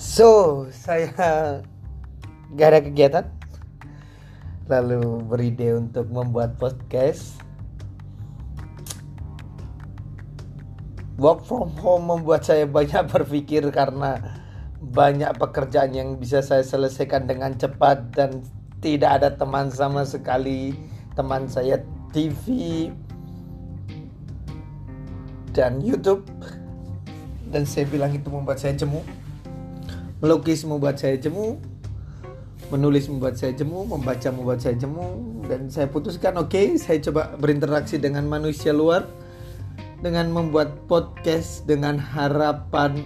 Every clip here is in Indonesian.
So, saya gak ada kegiatan. Lalu beride untuk membuat podcast. Work from home membuat saya banyak berpikir karena banyak pekerjaan yang bisa saya selesaikan dengan cepat dan tidak ada teman sama sekali. Teman saya TV dan YouTube. Dan saya bilang itu membuat saya jemu melukis membuat saya jemu menulis membuat saya jemu membaca membuat saya jemu dan saya putuskan oke okay, saya coba berinteraksi dengan manusia luar dengan membuat podcast dengan harapan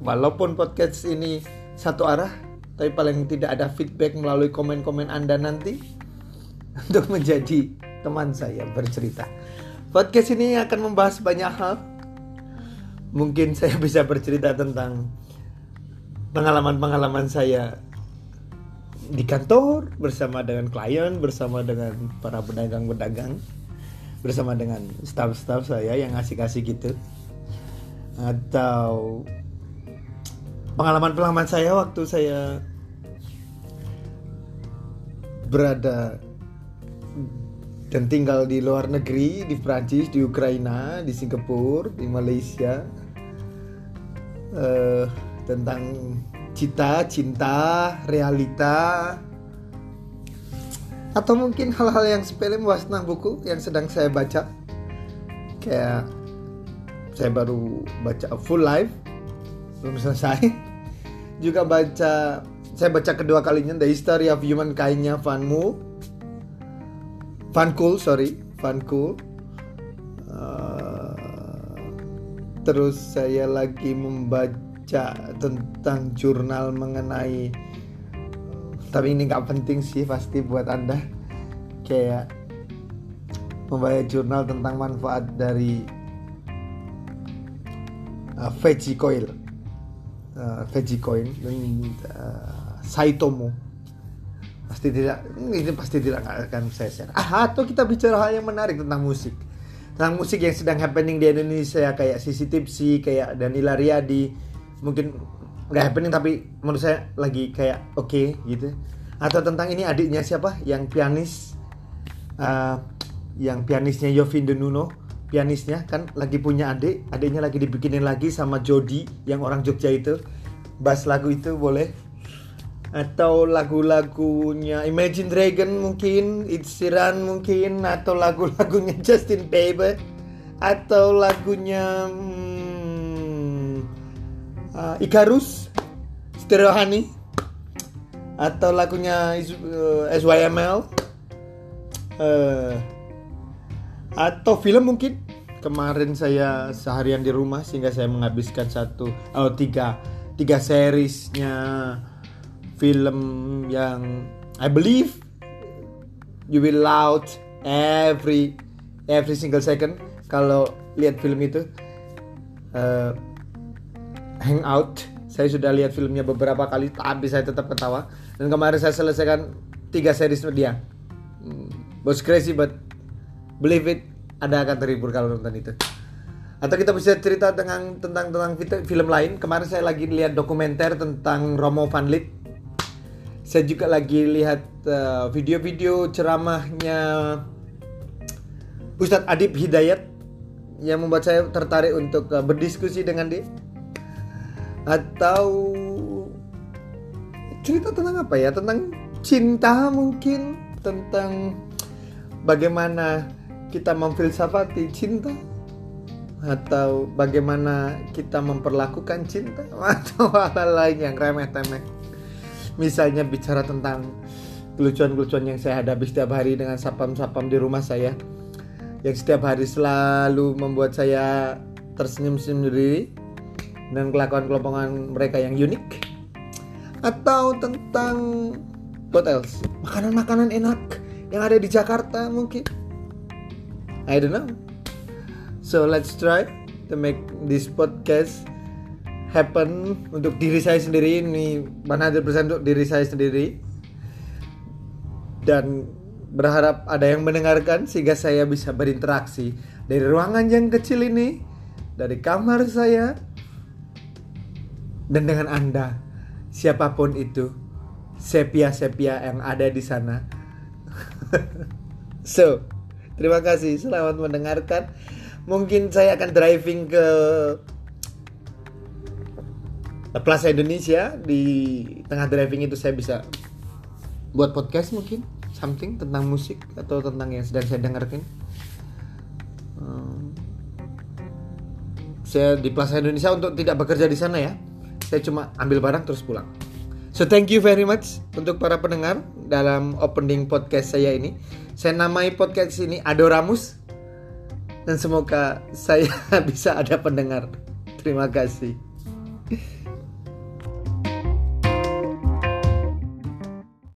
walaupun podcast ini satu arah tapi paling tidak ada feedback melalui komen-komen Anda nanti untuk menjadi teman saya bercerita. Podcast ini akan membahas banyak hal. Mungkin saya bisa bercerita tentang pengalaman-pengalaman saya di kantor bersama dengan klien, bersama dengan para pedagang-pedagang bersama dengan staff-staff saya yang ngasih-kasih gitu. Atau pengalaman-pengalaman saya waktu saya berada dan tinggal di luar negeri di Prancis, di Ukraina, di Singapura, di Malaysia uh, tentang cita, cinta, realita, atau mungkin hal-hal yang sepele membahas buku yang sedang saya baca. Kayak saya baru baca Full Life belum selesai. Juga baca saya baca kedua kalinya The History of Humankind-nya Van Mu. Van Cool sorry Van Cool. Uh, terus saya lagi membaca tentang jurnal mengenai tapi ini nggak penting sih pasti buat anda. Kayak membaca jurnal tentang manfaat dari uh, veggie coil. Uh, veggie coin dan uh, saitomo. Pasti tidak ini pasti tidak akan saya share. Ah atau kita bicara hal yang menarik tentang musik. Tentang musik yang sedang happening di Indonesia kayak Sisi Tipsi kayak Danila Riyadi mungkin nggak happening tapi menurut saya lagi kayak oke okay, gitu. Atau tentang ini adiknya siapa? Yang pianis uh, yang pianisnya Yovin Denuno pianisnya kan lagi punya adik adiknya lagi dibikinin lagi sama Jody yang orang Jogja itu. Bass lagu itu boleh. Atau lagu-lagunya Imagine Dragon mungkin Ed Sheeran mungkin atau lagu-lagunya Justin Bieber atau lagunya hmm, uh, Icarus Stereo Honey atau lagunya uh, SYML uh, atau film mungkin. Kemarin saya seharian di rumah sehingga saya menghabiskan satu oh tiga tiga seriesnya film yang I believe you will loud every every single second kalau lihat film itu. Uh, Hangout. Saya sudah lihat filmnya beberapa kali tapi saya tetap ketawa. Dan kemarin saya selesaikan tiga series dia. Hmm, was crazy but believe it ada akan terhibur kalau nonton itu. Atau kita bisa cerita tentang tentang tentang film lain. Kemarin saya lagi lihat dokumenter tentang Romo Van Lith saya juga lagi lihat uh, video-video uh, ceramahnya Ustadz Adib Hidayat yang membuat saya tertarik untuk uh, berdiskusi dengan dia atau cerita tentang apa ya? Tentang cinta mungkin tentang bagaimana kita memfilsafati cinta atau bagaimana kita memperlakukan cinta atau hal lain yang remeh-temeh. Misalnya bicara tentang kelucuan-kelucuan yang saya hadapi setiap hari dengan sapam-sapam di rumah saya yang setiap hari selalu membuat saya tersenyum sendiri dan kelakuan-kelakuan mereka yang unik atau tentang what else? Makanan-makanan enak yang ada di Jakarta mungkin. I don't know. So let's try to make this podcast happen untuk diri saya sendiri. Ini 100% untuk diri saya sendiri. Dan berharap ada yang mendengarkan sehingga saya bisa berinteraksi dari ruangan yang kecil ini dari kamar saya dan dengan Anda siapa pun itu sepia-sepia yang ada di sana. so, terima kasih. Selamat mendengarkan. Mungkin saya akan driving ke Plaza Indonesia di tengah driving itu saya bisa buat podcast mungkin something tentang musik atau tentang yang sedang saya dengarkan. Hmm. Saya di Plaza Indonesia untuk tidak bekerja di sana ya. Saya cuma ambil barang terus pulang. So thank you very much untuk para pendengar dalam opening podcast saya ini. Saya namai podcast ini Adoramus dan semoga saya bisa ada pendengar. Terima kasih.